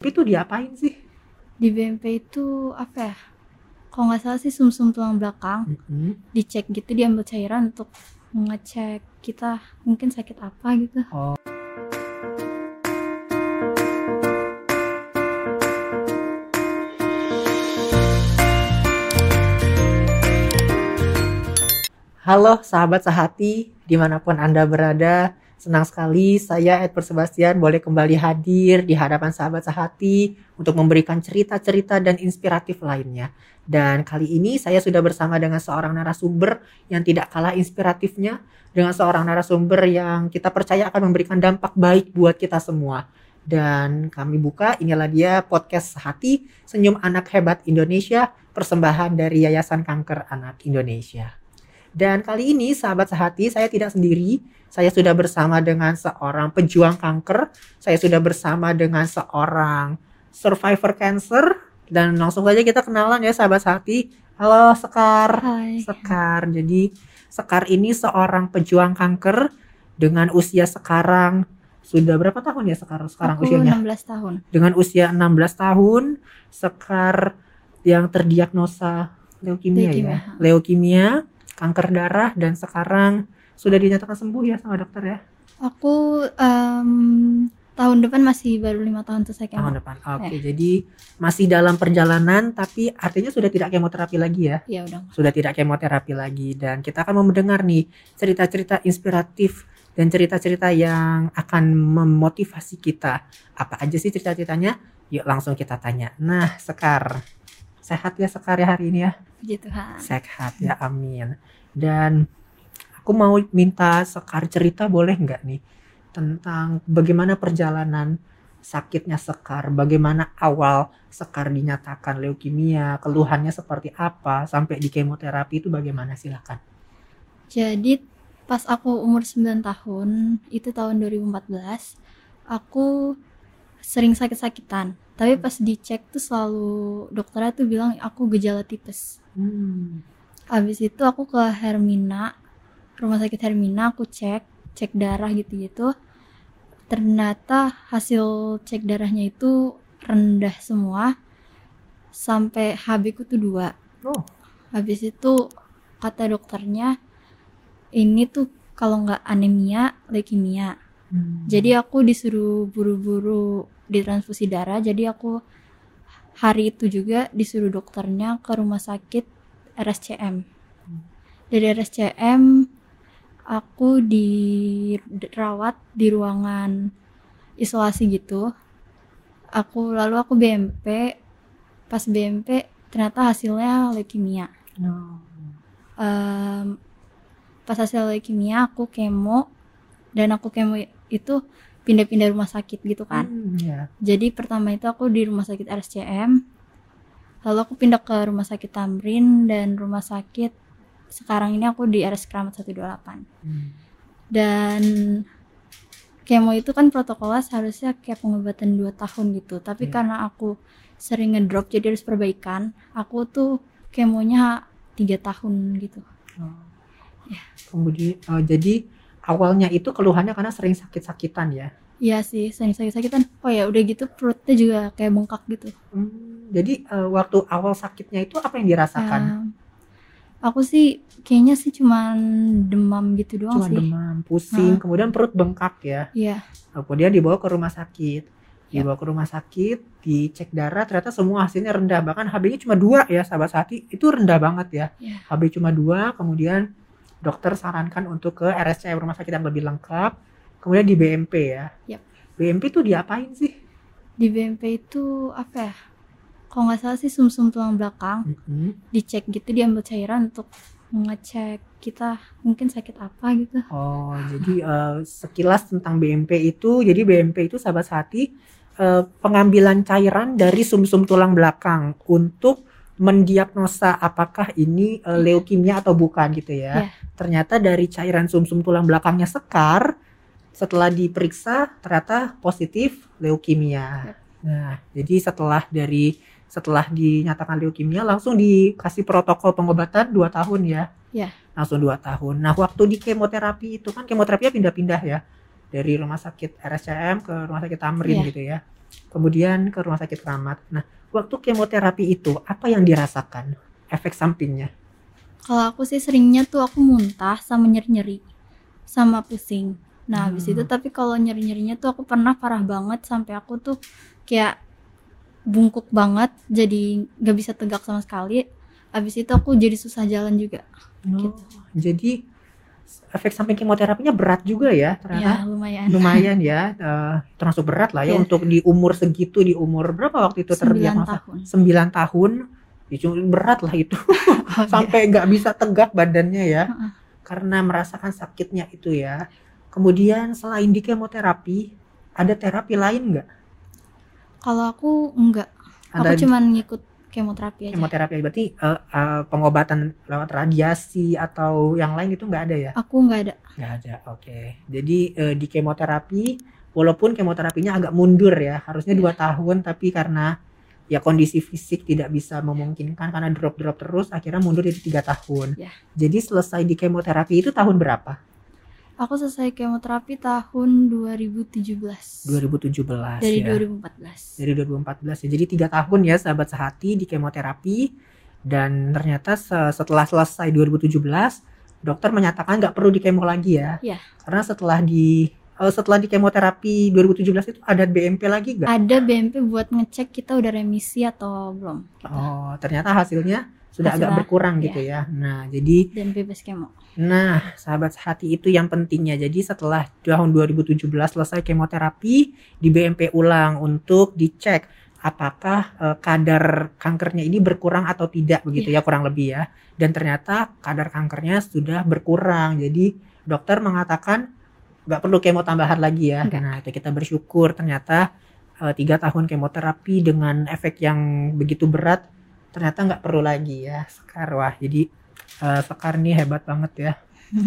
itu diapain sih? Di BMP itu apa ya? Kalau nggak salah sih sumsum tulang belakang. Mm-mm. Dicek gitu diambil cairan untuk ngecek kita mungkin sakit apa gitu. Oh. Halo sahabat sehati, di mana pun Anda berada, senang sekali saya Edward Sebastian boleh kembali hadir di hadapan sahabat sehati untuk memberikan cerita-cerita dan inspiratif lainnya. Dan kali ini saya sudah bersama dengan seorang narasumber yang tidak kalah inspiratifnya, dengan seorang narasumber yang kita percaya akan memberikan dampak baik buat kita semua. Dan kami buka, inilah dia podcast Hati, Senyum Anak Hebat Indonesia, persembahan dari Yayasan Kanker Anak Indonesia. Dan kali ini sahabat sehati saya tidak sendiri. Saya sudah bersama dengan seorang pejuang kanker. Saya sudah bersama dengan seorang survivor cancer. Dan langsung saja kita kenalan ya sahabat sehati. Halo Sekar. Hai. Sekar. Jadi Sekar ini seorang pejuang kanker dengan usia sekarang sudah berapa tahun ya Sekar sekarang Aku usianya? 16 tahun. Dengan usia 16 tahun, Sekar yang terdiagnosa leukemia, ya. Leukemia. Kanker darah dan sekarang sudah dinyatakan sembuh ya sama dokter ya Aku em, tahun depan masih baru lima tahun selesai kemo. tahun depan. Oke, jadi masih dalam perjalanan tapi artinya sudah tidak kemoterapi lagi ya. Ya udah. Sudah tidak kemoterapi lagi dan kita akan mau mendengar nih cerita-cerita inspiratif dan cerita-cerita yang akan memotivasi kita. Apa aja sih cerita-ceritanya? Yuk langsung kita tanya. Nah, Sekar. Sehat ya Sekar ya hari ini ya? Puji Tuhan. Sehat ya, amin. Dan aku mau minta Sekar cerita boleh nggak nih tentang bagaimana perjalanan sakitnya Sekar, bagaimana awal Sekar dinyatakan leukemia, keluhannya seperti apa, sampai di kemoterapi itu bagaimana silakan. Jadi pas aku umur 9 tahun, itu tahun 2014, aku sering sakit-sakitan. Tapi pas dicek tuh selalu dokternya tuh bilang aku gejala tipes. Hmm. Habis itu aku ke Hermina, rumah sakit Hermina, aku cek, cek darah gitu-gitu. Ternyata hasil cek darahnya itu rendah semua, sampai HB ku tuh dua. Oh, Habis itu kata dokternya ini tuh kalau nggak anemia, leukemia. hmm. Jadi aku disuruh buru-buru ditransfusi darah. Jadi aku hari itu juga disuruh dokternya ke rumah sakit RSCM. Dari RSCM aku dirawat di ruangan isolasi gitu. Aku lalu aku BMP. Pas BMP ternyata hasilnya leukemia. No. Em, pas hasil leukemia aku kemo dan aku kemo itu pindah-pindah rumah sakit gitu kan. Hmm, ya. Jadi pertama itu aku di rumah sakit RSCM, lalu aku pindah ke rumah sakit Tamrin dan rumah sakit sekarang ini aku di RS Keramat 128. Hmm. Dan kemo itu kan protokolnya seharusnya kayak pengobatan 2 tahun gitu, tapi Iya. karena aku sering ngedrop jadi harus perbaikan, aku tuh kemonya tiga tahun gitu. Oh. Ya. Kemudian, oh, jadi awalnya itu keluhannya karena sering sakit-sakitan ya. Iya sih, sering sakit-sakitan. Oh ya, udah gitu perutnya juga kayak bengkak gitu. Hmm, jadi eh, waktu awal sakitnya itu apa yang dirasakan? Em, aku sih kayaknya sih cuman demam gitu doang Cuma sih. demam, pusing, Hah. kemudian perut bengkak ya. Iya, Kemudian dibawa ke rumah sakit. Ya. Dibawa ke rumah sakit, dicek darah, ternyata semua hasilnya rendah. Bahkan HB-nya cuma dua ya, sahabat hati. Itu rendah banget ya. Iya. HB cuma dua, kemudian dokter sarankan untuk ke RSCM rumah sakit yang lebih lengkap. Kemudian di BMP ya. Yap. BMP itu diapain sih? di BMP itu apa ya? Kalau nggak salah sih sumsum tulang belakang Mm-mm. dicek gitu diambil cairan untuk ngecek kita mungkin sakit apa gitu. Oh, jadi eh, sekilas tentang BMP itu, jadi BMP itu sahabat hati eh, pengambilan cairan dari sumsum tulang belakang untuk mendiagnosa apakah ini eh, leukemia atau bukan gitu ya. Iya. Ternyata dari cairan sumsum tulang belakangnya Sekar setelah diperiksa ternyata positif leukemia. Yap. Nah, jadi setelah dari setelah dinyatakan leukemia langsung dikasih protokol pengobatan 2 tahun ya. Iya. Langsung 2 tahun. Nah, waktu di kemoterapi itu kan kemoterapinya pindah-pindah ya. Dari rumah sakit RSCM ke rumah sakit Tamrin Iya. gitu ya. kemudian ke rumah sakit Keramat. Nah, waktu kemoterapi itu apa yang dirasakan? Efek sampingnya? Kalau aku sih seringnya tuh aku muntah sama nyeri-nyeri sama pusing. Nah, habis Hmm. itu tapi kalau nyeri-nyerinya tuh aku pernah parah banget sampai aku tuh kayak bungkuk banget jadi nggak bisa tegak sama sekali. Habis itu aku jadi susah jalan juga. Oh, jadi efek samping kemoterapinya berat juga ya Ya, ternyata. lumayan. Lumayan ya, eh, termasuk berat lah ya Iya. untuk di umur segitu di umur berapa waktu itu 9 terdiagnosa? tahun. 9 tahun. Ya, berat lah itu Oh, sampai nggak bisa tegak badannya ya karena merasakan sakitnya itu ya. Kemudian selain di kemoterapi ada terapi lain nggak? Kalau aku enggak. Ada Aku cuman ngikut kemoterapi aja. kemoterapi berarti eh, eh, pengobatan lewat radiasi atau yang lain itu nggak ada ya? Aku enggak ada. Nggak ada, oke. Jadi eh, di kemoterapi, walaupun kemoterapinya agak mundur ya, harusnya dua tahun, tapi karena ya kondisi fisik tidak bisa memungkinkan karena drop-drop terus, akhirnya mundur jadi tiga tahun. Ya. Jadi selesai di kemoterapi itu tahun berapa? Aku selesai kemoterapi tahun 2017. 2017 Dari ya. 2014. Dari 2014 ya. Jadi tiga tahun ya sahabat sehati di kemoterapi dan ternyata se- setelah selesai 2017 dokter menyatakan nggak perlu di kemo lagi ya. Iya. Karena setelah di eh, setelah di kemoterapi 2017 itu ada BMP lagi nggak? Ada BMP buat ngecek kita udah remisi atau belum. Oh, ternyata hasilnya sudah agak Hasilnya, berkurang iya. gitu ya. Nah, jadi Dan bebas kemo. Nah, sahabat hati itu yang pentingnya. Jadi setelah tahun 2017 selesai kemoterapi, di BMP ulang untuk dicek apakah eh, kadar kankernya ini berkurang atau tidak begitu ya kurang lebih ya. Dan ternyata kadar kankernya sudah berkurang. Jadi dokter mengatakan nggak perlu kemo tambahan lagi ya. Nggak. Nah, itu kita bersyukur ternyata eh, tiga tahun kemoterapi dengan efek yang begitu berat ternyata nggak perlu lagi ya. Sekar wah, jadi Eh, Sekar nih hebat banget ya.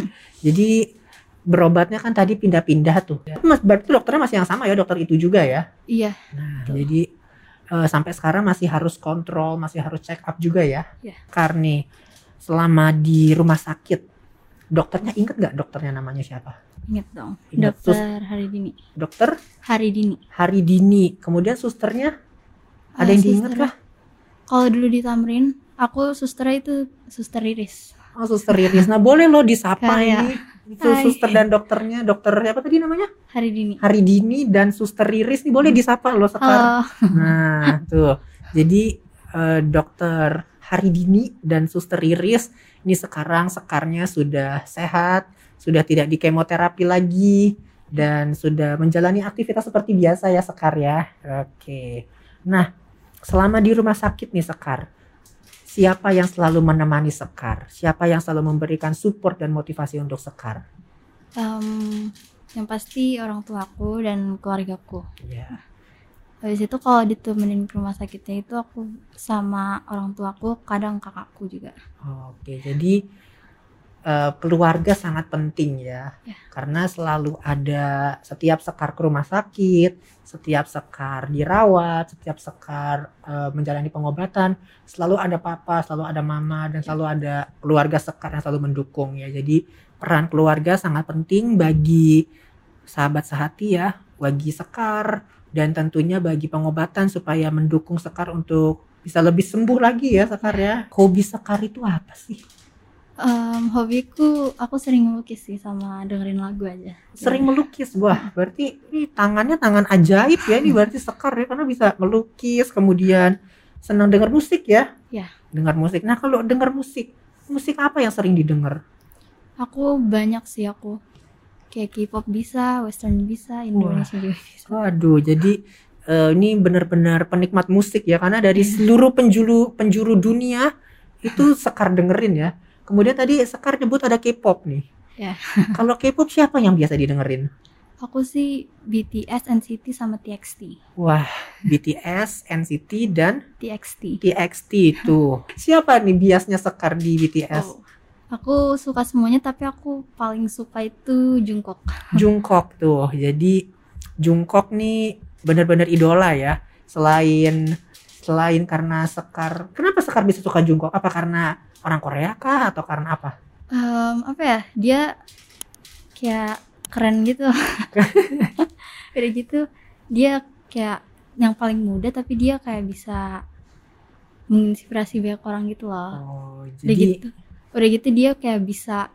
Jadi berobatnya kan tadi pindah-pindah tuh. Mas berarti dokternya masih yang sama ya, dokter itu juga ya. Iya. Nah, Betul. jadi eh, sampai sekarang masih harus kontrol, masih harus check up juga ya. Iya. Karena selama di rumah sakit, dokternya inget nggak dokternya namanya siapa? Ingat dong. Ingat. Dokter Haridini. Dokter Haridini. Haridini. Kemudian susternya ada Eh, yang diinget suster. kah? Kalau dulu di Tamrin, aku susternya itu suster Iris. Oh, suster Iris. Nah, boleh lo disapa Kayak, ini. Itu hai. suster dan dokternya, dokter apa tadi namanya? Haridini. Haridini dan Suster Riris nih boleh disapa loh sekarang. Halo. Nah, tuh. Jadi eh, dokter Haridini dan Suster Riris ini sekarang sekarnya sudah sehat, sudah tidak di kemoterapi lagi dan sudah menjalani aktivitas seperti biasa ya Sekar ya. Oke. Nah, selama di rumah sakit nih Sekar, siapa yang selalu menemani Sekar? Siapa yang selalu memberikan support dan motivasi untuk Sekar? Em, yang pasti orang tuaku dan keluargaku. Ya. Habis itu kalau ditemenin ke rumah sakitnya itu aku sama orang tuaku, kadang kakakku juga. Oke, jadi eh, keluarga sangat penting ya, Ya. karena selalu ada setiap sekar ke rumah sakit, setiap sekar dirawat, setiap sekar eh, menjalani pengobatan, selalu ada papa, selalu ada mama, dan selalu ada keluarga sekar yang selalu mendukung ya. Jadi peran keluarga sangat penting bagi sahabat sehati ya, bagi sekar, dan tentunya bagi pengobatan supaya mendukung sekar untuk bisa lebih sembuh lagi ya sekar ya. Hobi sekar itu apa sih? Em, hobiku aku sering melukis sih sama dengerin lagu aja. Sering melukis, wah berarti ini tangannya tangan ajaib ya ini berarti sekar ya karena bisa melukis kemudian senang dengar musik ya? Ya. Dengar musik. Nah kalau dengar musik, musik apa yang sering didengar? Aku banyak sih aku. Kayak K-pop bisa, western bisa, Indonesia juga bisa. Waduh, jadi eh, ini benar-benar penikmat musik ya karena dari seluruh penjuru penjuru dunia itu sekar dengerin ya. Kemudian tadi sekar nyebut ada K-pop nih. Ya. Kalau K-pop siapa yang biasa didengerin? Aku sih BTS, NCT sama TXT. Wah, BTS, NCT dan TXT. TXT itu. Siapa nih biasnya sekar di BTS? Oh. Aku suka semuanya tapi aku paling suka itu Jungkook. Jungkook tuh. Jadi Jungkook nih benar-benar idola ya. Selain selain karena Sekar, kenapa Sekar bisa suka Jungkook? Apa karena orang Korea kah atau karena apa? Em, apa ya? Dia kayak keren gitu. Udah gitu dia kayak yang paling muda tapi dia kayak bisa menginspirasi banyak orang gitu loh Oh, udah jadi gitu udah gitu dia kayak bisa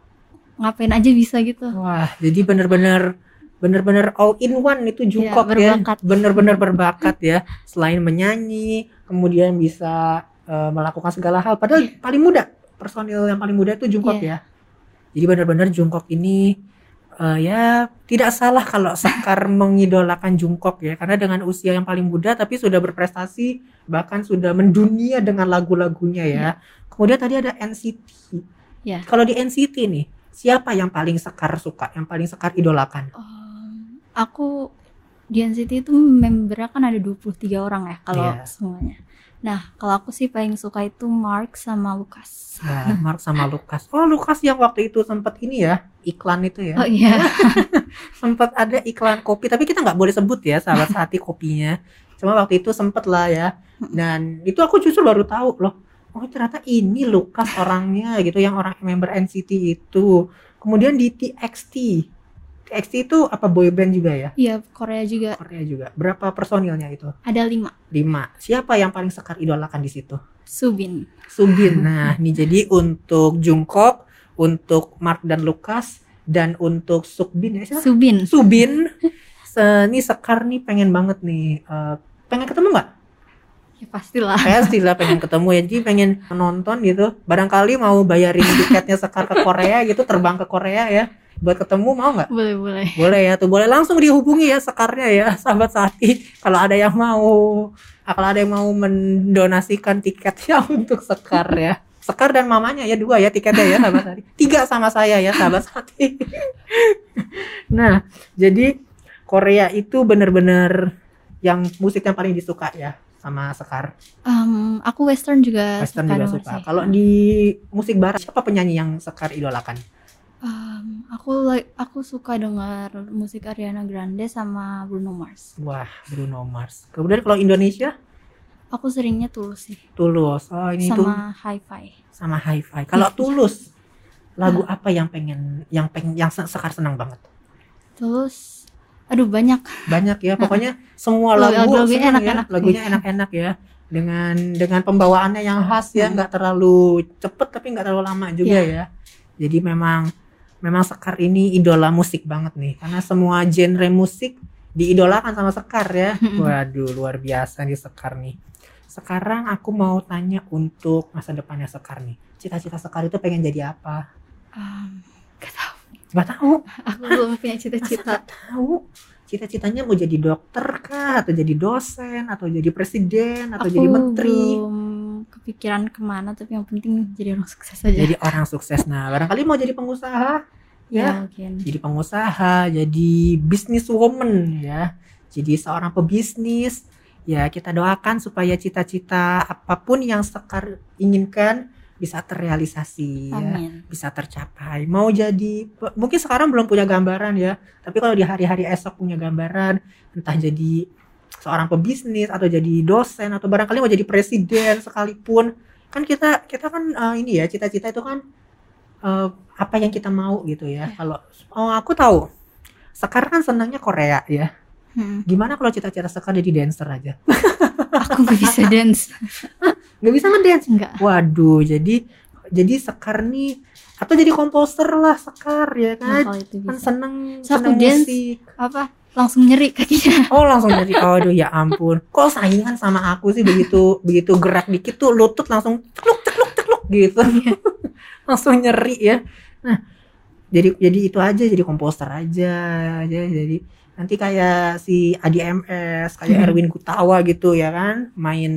ngapain aja bisa gitu wah, jadi bener-bener bener-bener all in one itu Jungkook ya, berbakat. bener-bener berbakat ya. Selain menyanyi, kemudian bisa eh, melakukan segala hal. Padahal paling muda, personil yang paling muda itu Jungkook ya. Jadi benar-benar Jungkook ini eh, ya tidak salah kalau Sekar mengidolakan Jungkook ya, karena dengan usia yang paling muda tapi sudah berprestasi, bahkan sudah mendunia dengan lagu-lagunya ya. Kemudian tadi ada NCT. Ya. Kalau di NCT nih, siapa yang paling Sekar suka, yang paling Sekar idolakan? Em, aku di NCT itu membernya kan ada 23 orang ya kalau Iya. semuanya. Nah, kalau aku sih paling suka itu Mark sama Lukas. Nah, Mark sama Lukas. Oh, Lukas yang waktu itu sempat ini ya, iklan itu ya. Oh iya. Sempat ada iklan kopi, tapi kita nggak boleh sebut ya, sahabat hati kopinya. Cuma waktu itu sempet lah ya. Dan itu aku justru baru tahu loh. Oh, ternyata ini Lukas orangnya gitu, yang orang member NCT itu. Kemudian di TXT. TXT itu apa boy band juga ya? Iya, Korea juga Korea juga. Berapa personilnya itu? ada lima. Lima. Siapa yang paling sekar idolakan di situ? Subin. Subin. Nah, ini jadi untuk Jungkook, untuk Mark dan Lukas, dan untuk Sukbin ya siapa? Subin. Subin. Se ini Sekar nih pengen banget nih. eh, pengen ketemu nggak? Ya pastilah. Saya lah pengen ketemu ya. Jadi pengen nonton gitu. Barangkali mau bayarin tiketnya Sekar ke Korea gitu, terbang ke Korea ya. Buat ketemu mau nggak? Boleh, boleh. Boleh ya tuh, boleh langsung dihubungi ya Sekarnya ya, sahabat Sati. Kalau ada yang mau, kalau ada yang mau mendonasikan tiketnya untuk Sekar ya. Sekar dan mamanya ya dua ya tiketnya ya sahabat Sati. Tiga sama saya ya sahabat Sati. nah, jadi Korea itu bener-bener yang musik yang paling disuka ya sama Sekar. Em, aku Western juga Western suka juga suka. Kalau di musik barat siapa penyanyi yang Sekar idolakan? Em, aku like aku suka dengar musik Ariana Grande sama Bruno Mars. Wah, Bruno Mars. Kemudian kalau Indonesia Aku seringnya tulus sih Tulus. Oh, ini tuh sama Hi-Fi. sama hi-fi. Kalau tulus, lagu apa yang pengen yang pengen yang se- sekar senang banget? Tulus, aduh banyak. Banyak ya, pokoknya semua Lagu- lagu lagunya ya, enak-enak. lagunya enak-enak ya. Dengan dengan pembawaannya yang khas ya, Hmm. nggak terlalu cepet tapi nggak terlalu lama juga Iya. ya. Jadi memang memang Sekar ini idola musik banget nih, karena semua genre musik diidolakan sama Sekar ya. Waduh, luar biasa nih Sekar nih. Sekarang aku mau tanya untuk masa depannya Sekar nih. Cita-cita Sekar itu pengen jadi apa? Em, gak tahu. Gak tahu. Aku belum punya cita-cita. Tahu. Cita-citanya mau jadi dokter kah? Atau jadi dosen? Atau jadi presiden? Atau Aku jadi menteri? belum kepikiran ke mana, tapi yang penting jadi orang sukses aja. Jadi orang sukses. Nah, barangkali mau jadi pengusaha? ya, ya. mungkin. Jadi pengusaha, jadi businesswoman ya. Jadi seorang pebisnis. Ya, kita doakan supaya cita-cita apa pun yang Sekar inginkan bisa terrealisasi ya. Amin. bisa tercapai. Mau jadi mungkin sekarang belum punya gambaran ya, tapi kalau di hari-hari esok punya gambaran, entah jadi seorang pebisnis atau jadi dosen atau barangkali mau jadi presiden sekalipun, kan kita kita kan eh, ini ya cita-cita itu kan eh, apa yang kita mau gitu ya. Ya. Kalau oh aku tahu, sekarang kan senangnya Korea ya. Hmm, Gimana kalau cita-cita sekarang jadi dancer aja? Aku gak bisa dance. Nggak bisa ngedance? Enggak. Waduh, jadi jadi Sekar nih atau jadi komposer lah Sekar ya Nah, kan? itu kan bisa. seneng seneng dance. musik Apa? Langsung nyeri kakinya. oh langsung jadi aduh ya ampun. Kok saingan sama aku sih begitu begitu gerak dikit tuh lutut langsung cekluk cekluk cekluk gitu. Langsung nyeri ya. Nah jadi jadi itu aja jadi komposer aja aja jadi nanti kayak si Adi MS kayak Hmm. Erwin Gutawa gitu ya kan? Main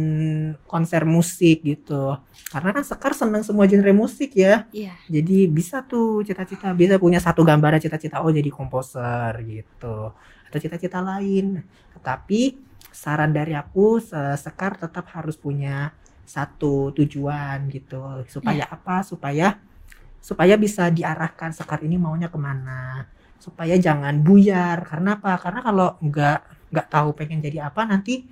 konser musik gitu. Karena kan Sekar seneng semua genre musik ya. Iya. jadi bisa tuh cita-cita bisa punya satu gambaran cita-cita oh jadi komposer gitu. Atau cita-cita lain. Tetapi saran dari aku se- Sekar tetap harus punya satu tujuan gitu. Supaya apa? Supaya supaya bisa diarahkan Sekar ini maunya ke mana supaya jangan buyar. Karena apa? Karena kalau nggak nggak tahu pengen jadi apa nanti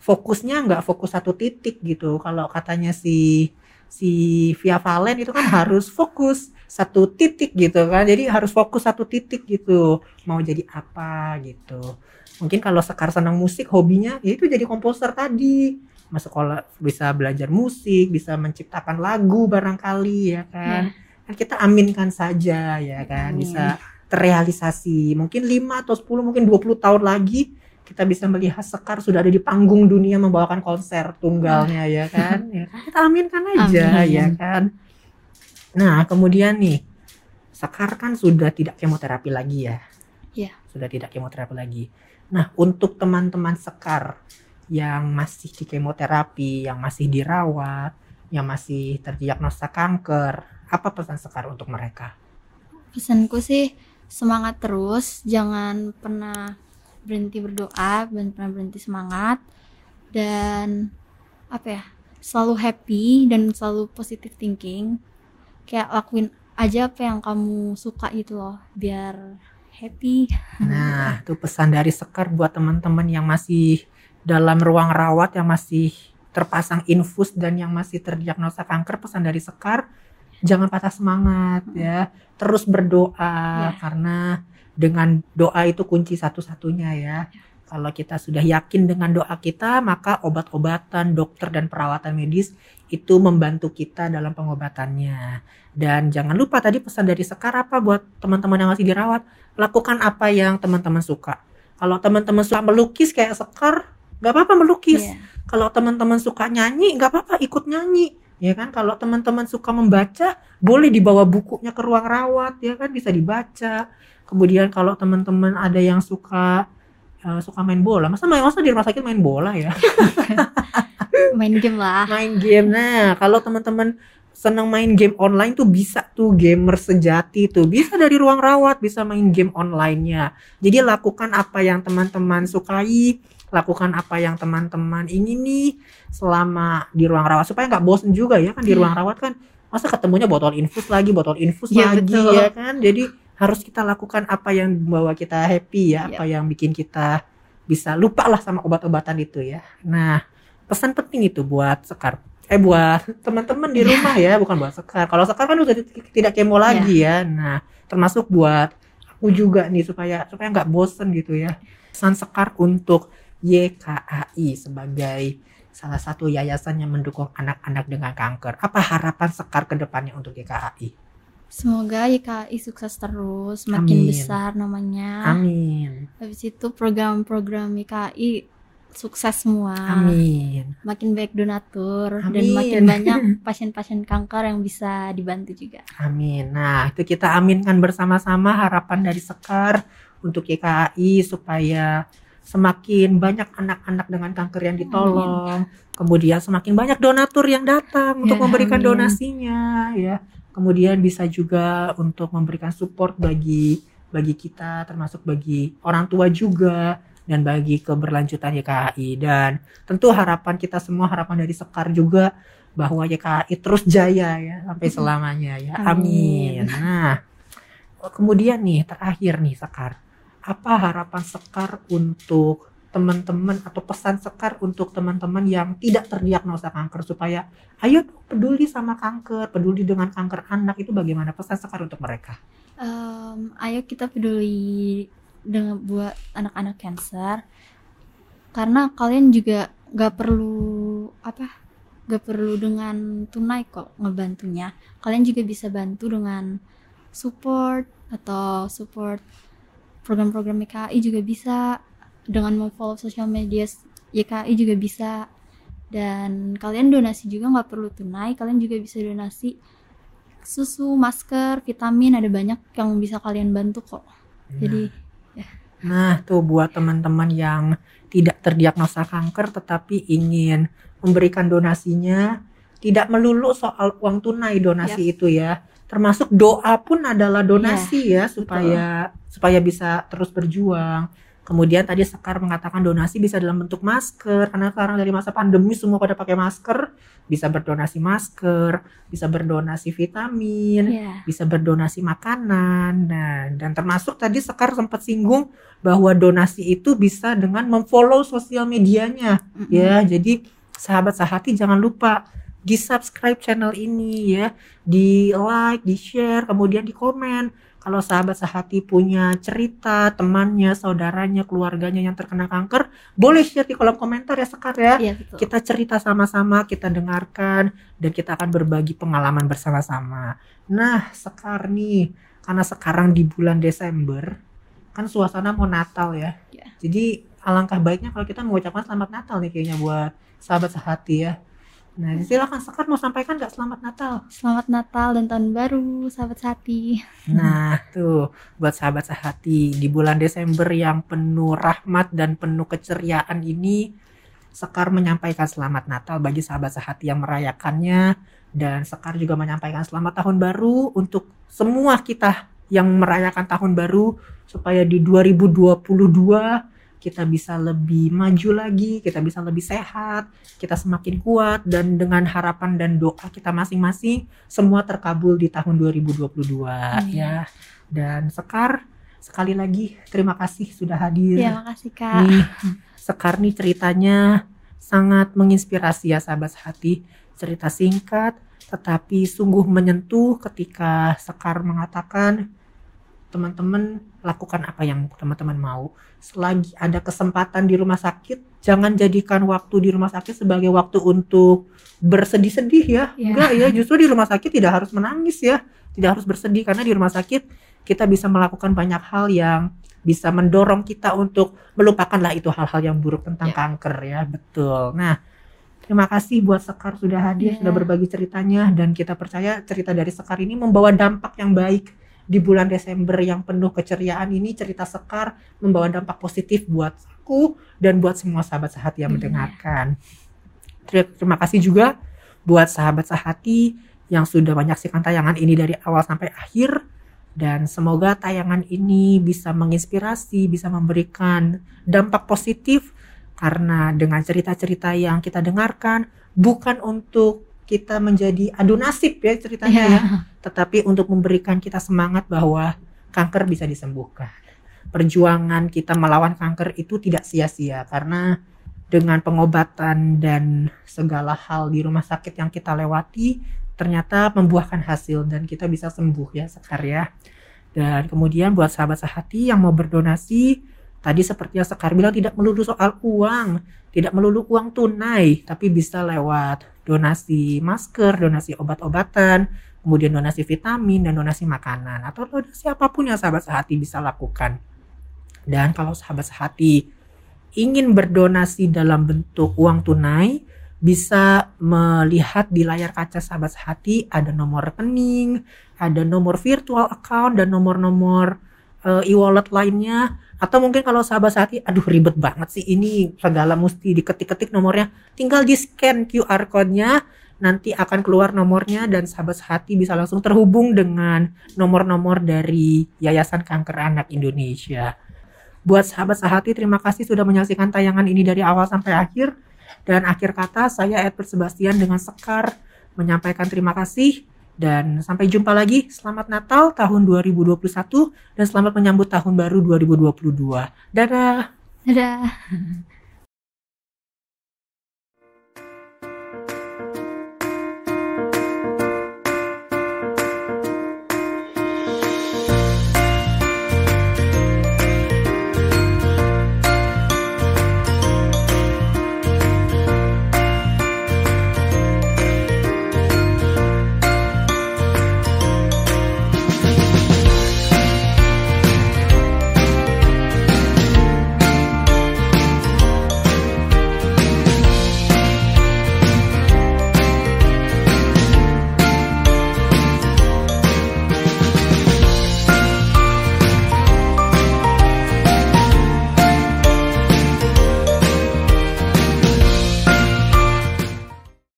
fokusnya nggak fokus satu titik gitu. Kalau katanya si si Via Valen itu kan harus fokus satu titik gitu kan. Jadi harus fokus satu titik gitu. Mau jadi apa gitu. Mungkin kalau Sekar senang musik, hobinya ya itu jadi komposer tadi. Masuk sekolah bisa belajar musik, bisa menciptakan lagu barangkali ya kan. Kan kita aminkan saja ya kan, bisa terrealisasi. Mungkin 5 atau 10, mungkin 20 tahun lagi kita bisa melihat Sekar sudah ada di panggung dunia membawakan konser tunggalnya ya kan. Ya kan? Kita aminkan aja Amin. ya kan. Nah, kemudian nih Sekar kan sudah tidak kemoterapi lagi ya. Iya. Sudah tidak kemoterapi lagi. Nah, untuk teman-teman Sekar yang masih di kemoterapi, yang masih dirawat, yang masih terdiagnosa kanker, apa pesan Sekar untuk mereka? pesanku sih semangat terus jangan pernah berhenti berdoa jangan pernah berhenti semangat dan apa ya selalu happy dan selalu positive thinking. Kayak lakuin aja apa yang kamu suka gitu loh biar happy. Nah, itu pesan dari Sekar buat teman-teman yang masih dalam ruang rawat yang masih terpasang infus dan yang masih terdiagnosa kanker. Pesan dari Sekar jangan patah semangat ya terus berdoa Ya. karena dengan doa itu kunci satu-satunya ya kalau kita sudah yakin dengan doa kita maka obat-obatan dokter dan perawatan medis itu membantu kita dalam pengobatannya dan jangan lupa tadi pesan dari Sekar apa buat teman-teman yang masih dirawat lakukan apa yang teman-teman suka. Kalau teman-teman suka melukis kayak Sekar, nggak apa-apa melukis. Iya. Kalau teman-teman suka nyanyi, nggak apa-apa ikut nyanyi. Ya kan, kalau teman-teman suka membaca, boleh dibawa bukunya ke ruang rawat, ya kan bisa dibaca. Kemudian kalau teman-teman ada yang suka eh, suka main bola, masa main masa di rumah sakit main bola ya? main game lah main game. Nah, kalau teman-teman senang main game online tuh bisa tuh gamer sejati tuh bisa dari ruang rawat bisa main game online-nya. Jadi lakukan apa yang teman-teman sukai, lakukan apa yang teman-teman ingini selama di ruang rawat. Supaya nggak bosen juga ya kan di Iya. ruang rawat kan. Masa ketemunya botol infus lagi botol infus Iya, lagi betul. ya kan? Jadi harus kita lakukan apa yang membawa kita happy ya Iya. apa yang bikin kita bisa lupa lah sama obat-obatan itu ya. Nah pesan penting itu buat Sekar. Eh buat teman-teman di rumah ya bukan buat Sekar. Kalau Sekar kan udah ti- tidak kemo lagi ya. Nah termasuk buat aku juga nih supaya supaya nggak bosen gitu ya. Pesan Sekar untuk YKAI sebagai salah satu yayasan yang mendukung anak-anak dengan kanker apa harapan Sekar ke depannya untuk YKAI semoga YKI sukses terus makin Amin. besar namanya amin habis itu program-program YKI sukses semua amin makin baik donatur dan Amin. makin banyak pasien-pasien kanker yang bisa dibantu juga. Amin. Nah, itu kita aminkan bersama-sama harapan dari Sekar untuk YKI supaya semakin banyak anak-anak dengan kanker yang ditolong, kemudian semakin banyak donatur yang datang untuk Ya, memberikan amin. donasinya ya. Kemudian bisa juga untuk memberikan support bagi bagi kita termasuk bagi orang tua juga dan bagi keberlanjutan YKI dan tentu harapan kita semua harapan dari Sekar juga bahwa YKI terus jaya ya sampai selamanya ya. Amin. Amin. Nah, kemudian nih terakhir nih Sekar, apa harapan Sekar untuk teman-teman atau pesan Sekar untuk teman-teman yang tidak terdiagnosa kanker? Supaya ayo peduli sama kanker, peduli dengan kanker anak. Itu bagaimana pesan Sekar untuk mereka? Em, ayo kita peduli dengan buat anak-anak cancer. Karena kalian juga gak perlu apa gak perlu dengan tunai kok ngebantunya. Kalian juga bisa bantu dengan support atau support program-program YKI juga bisa. Dengan memfollow sosial media YKI juga bisa. Dan kalian donasi juga nggak perlu tunai kalian juga bisa donasi. Susu masker vitamin ada banyak yang bisa kalian bantu kok. Jadi Nah, tuh buat teman-teman yang tidak terdiagnosa kanker tetapi ingin memberikan donasinya, tidak melulu soal uang tunai donasi itu ya. Termasuk doa pun adalah donasi ya supaya supaya bisa terus berjuang. Kemudian tadi Sekar mengatakan donasi bisa dalam bentuk masker karena sekarang dari masa pandemi semua pada pakai masker, bisa berdonasi masker, bisa berdonasi vitamin, ya bisa berdonasi makanan. Nah, dan termasuk tadi Sekar sempat singgung bahwa donasi itu bisa dengan memfollow sosial medianya ya. Jadi sahabat sehati jangan lupa di subscribe channel ini ya, di like, di share, kemudian di komen. kalau sahabat sehati punya cerita temannya, saudaranya, keluarganya yang terkena kanker, boleh share di kolom komentar ya Sekar ya. Iya betul. Kita cerita sama-sama, kita dengarkan dan kita akan berbagi pengalaman bersama-sama. Nah, Sekar nih, karena sekarang di bulan Desember kan suasana mau Natal ya. Iya. Jadi alangkah baiknya kalau kita mengucapkan selamat Natal nih kayaknya buat sahabat sehati ya. Nah, silakan Sekar mau sampaikan nggak selamat Natal? Selamat Natal dan tahun baru sahabat hati. Nah, tuh buat sahabat sehati di bulan Desember yang penuh rahmat dan penuh keceriaan ini Sekar menyampaikan selamat Natal bagi sahabat sehati yang merayakannya dan Sekar juga menyampaikan selamat tahun baru untuk semua kita yang merayakan tahun baru supaya di 2022 kita bisa lebih maju lagi, kita bisa lebih sehat, kita semakin kuat dan dengan harapan dan doa kita masing-masing semua terkabul di tahun 2022 Amin. ya. Dan Sekar sekali lagi terima kasih sudah hadir. Ya makasih kak. Nih, Sekar nih ceritanya sangat menginspirasi ya sahabat hati. Cerita singkat tetapi sungguh menyentuh ketika Sekar mengatakan teman-teman lakukan apa yang teman-teman mau. Selagi ada kesempatan di rumah sakit, jangan jadikan waktu di rumah sakit sebagai waktu untuk bersedih-sedih ya. Iya. Enggak ya, justru di rumah sakit tidak harus menangis ya. Tidak harus bersedih karena di rumah sakit kita bisa melakukan banyak hal yang bisa mendorong kita untuk melupakanlah itu hal-hal yang buruk tentang Ya. kanker ya. Betul. Nah, terima kasih buat Sekar sudah hadir, Ya. sudah berbagi ceritanya dan kita percaya cerita dari Sekar ini membawa dampak yang baik di bulan Desember yang penuh keceriaan ini cerita Sekar membawa dampak positif buat aku dan buat semua sahabat sehati yang Iya. mendengarkan. Ter- Terima kasih juga buat sahabat sehati yang sudah menyaksikan tayangan ini dari awal sampai akhir dan semoga tayangan ini bisa menginspirasi, bisa memberikan dampak positif karena dengan cerita-cerita yang kita dengarkan bukan untuk kita menjadi adu nasib ya ceritanya Iya. ya, tetapi untuk memberikan kita semangat bahwa kanker bisa disembuhkan. Perjuangan kita melawan kanker itu tidak sia-sia karena dengan pengobatan dan segala hal di rumah sakit yang kita lewati ternyata membuahkan hasil dan kita bisa sembuh ya Sekar ya. Dan kemudian buat sahabat sehati yang mau berdonasi, tadi seperti yang Sekar bilang tidak melulu soal uang, tidak melulu uang tunai, tapi bisa lewat donasi masker, donasi obat-obatan, kemudian donasi vitamin dan donasi makanan atau donasi apa pun yang sahabat sehati bisa lakukan. Dan kalau sahabat sehati ingin berdonasi dalam bentuk uang tunai, bisa melihat di layar kaca sahabat sehati ada nomor rekening, ada nomor virtual account dan nomor-nomor eh, e-wallet lainnya. Atau mungkin kalau sahabat sehati, aduh ribet banget sih ini segala mesti diketik-ketik nomornya. Tinggal di scan QR code-nya, nanti akan keluar nomornya dan sahabat sehati bisa langsung terhubung dengan nomor-nomor dari Yayasan Kanker Anak Indonesia. Buat sahabat sehati, terima kasih sudah menyaksikan tayangan ini dari awal sampai akhir. Dan akhir kata, saya Edward Sebastian dengan Sekar menyampaikan terima kasih. Dan sampai jumpa lagi. Selamat Natal tahun 2021 dan selamat menyambut tahun baru 2022. Dadah. Dadah.